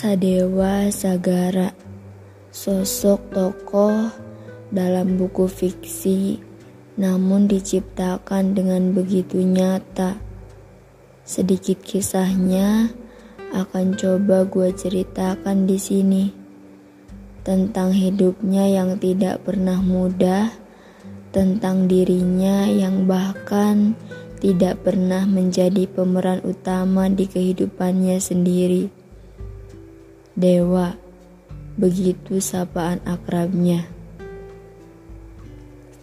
Sadewa Sagara Sosok tokoh dalam buku fiksi Namun diciptakan dengan begitu nyata. Sedikit kisahnya akan coba gue ceritakan di sini. Tentang hidupnya yang tidak pernah mudah Tentang dirinya yang bahkan tidak pernah menjadi pemeran utama di kehidupannya sendiri Dewa, begitu sapaan akrabnya.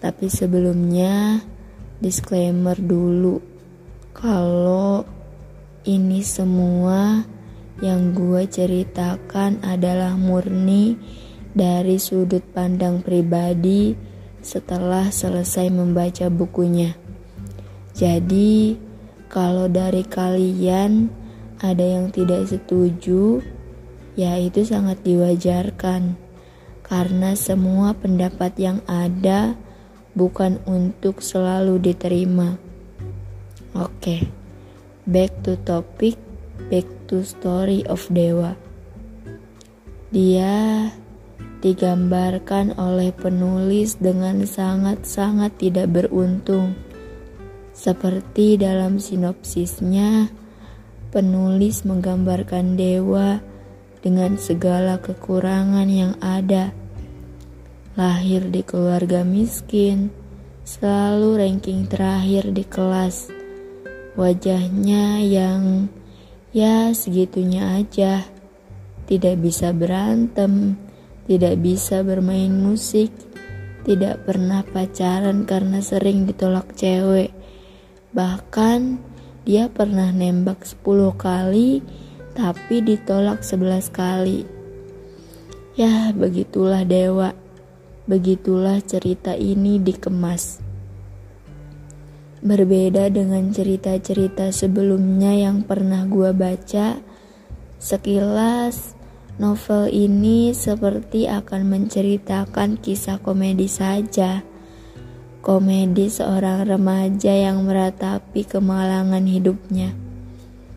Tapi sebelumnya, disclaimer dulu. Kalau ini semua yang gue ceritakan adalah murni dari sudut pandang pribadi setelah selesai membaca bukunya. Jadi, kalau dari kalian ada yang tidak setuju, ya itu sangat diwajarkan karena semua pendapat yang ada bukan untuk selalu diterima. Oke, okay. back to topic, back to story of Dewa. Dia digambarkan oleh penulis dengan sangat-sangat tidak beruntung. Seperti dalam sinopsisnya, penulis menggambarkan Dewa dengan segala kekurangan yang ada. Lahir di keluarga miskin, selalu ranking terakhir di kelas. Wajahnya yang ya segitunya aja. Tidak bisa berantem, tidak bisa bermain musik, tidak pernah pacaran karena sering ditolak cewek. Bahkan dia pernah nembak 10 kali tapi ditolak sebelas kali. Ya, begitulah dewa. Begitulah cerita ini dikemas. Berbeda dengan cerita-cerita sebelumnya yang pernah gua baca, sekilas novel ini seperti akan menceritakan kisah komedi saja. Komedi seorang remaja yang meratapi kemalangan hidupnya.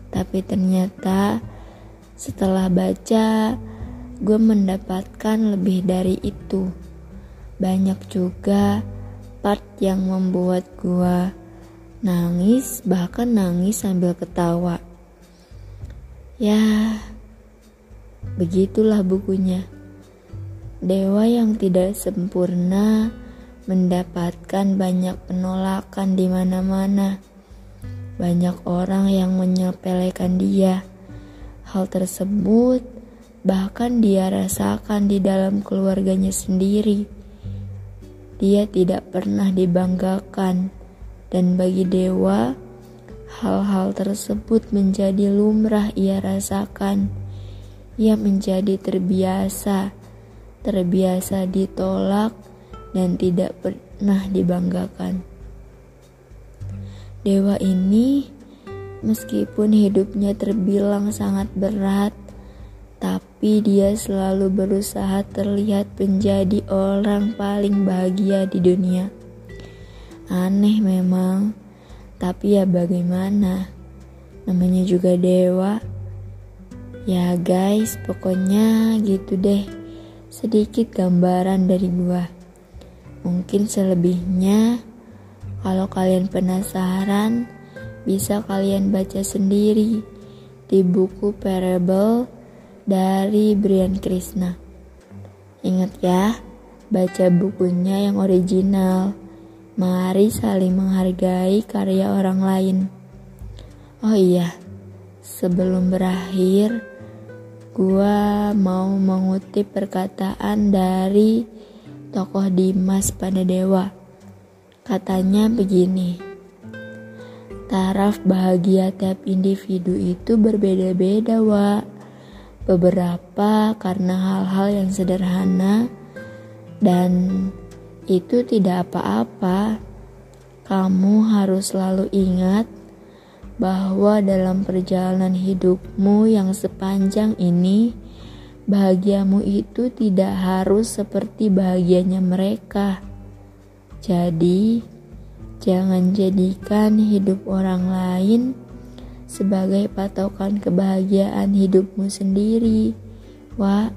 Tapi ternyata setelah baca, gue mendapatkan lebih dari itu. Banyak juga part yang membuat gue nangis, bahkan nangis sambil ketawa. Ya, begitulah bukunya. Dewa yang tidak sempurna mendapatkan banyak penolakan di mana-mana. Banyak orang yang menyepelekan dia Hal tersebut bahkan dia rasakan di dalam keluarganya sendiri. Dia tidak pernah dibanggakan, dan bagi dewa, hal-hal tersebut menjadi lumrah ia rasakan. Ia menjadi terbiasa, terbiasa ditolak, dan tidak pernah dibanggakan. Dewa ini Meskipun hidupnya terbilang sangat berat, tapi dia selalu berusaha terlihat menjadi orang paling bahagia di dunia. Aneh memang, tapi ya bagaimana? Namanya juga dewa. Ya guys, pokoknya gitu deh. Sedikit gambaran dari gua. Mungkin selebihnya, kalau kalian penasaran, bisa kalian baca sendiri di buku Parable dari Brian Krishna. Ingat ya, baca bukunya yang original. Mari saling menghargai karya orang lain. Oh iya, sebelum berakhir, gua mau mengutip perkataan dari tokoh Dimas pada Dewa. Katanya begini taraf bahagia tiap individu itu berbeda-beda, wa. Beberapa karena hal-hal yang sederhana dan itu tidak apa-apa. Kamu harus selalu ingat bahwa dalam perjalanan hidupmu yang sepanjang ini, bahagiamu itu tidak harus seperti bahagianya mereka. Jadi, Jangan jadikan hidup orang lain sebagai patokan kebahagiaan hidupmu sendiri. Wak,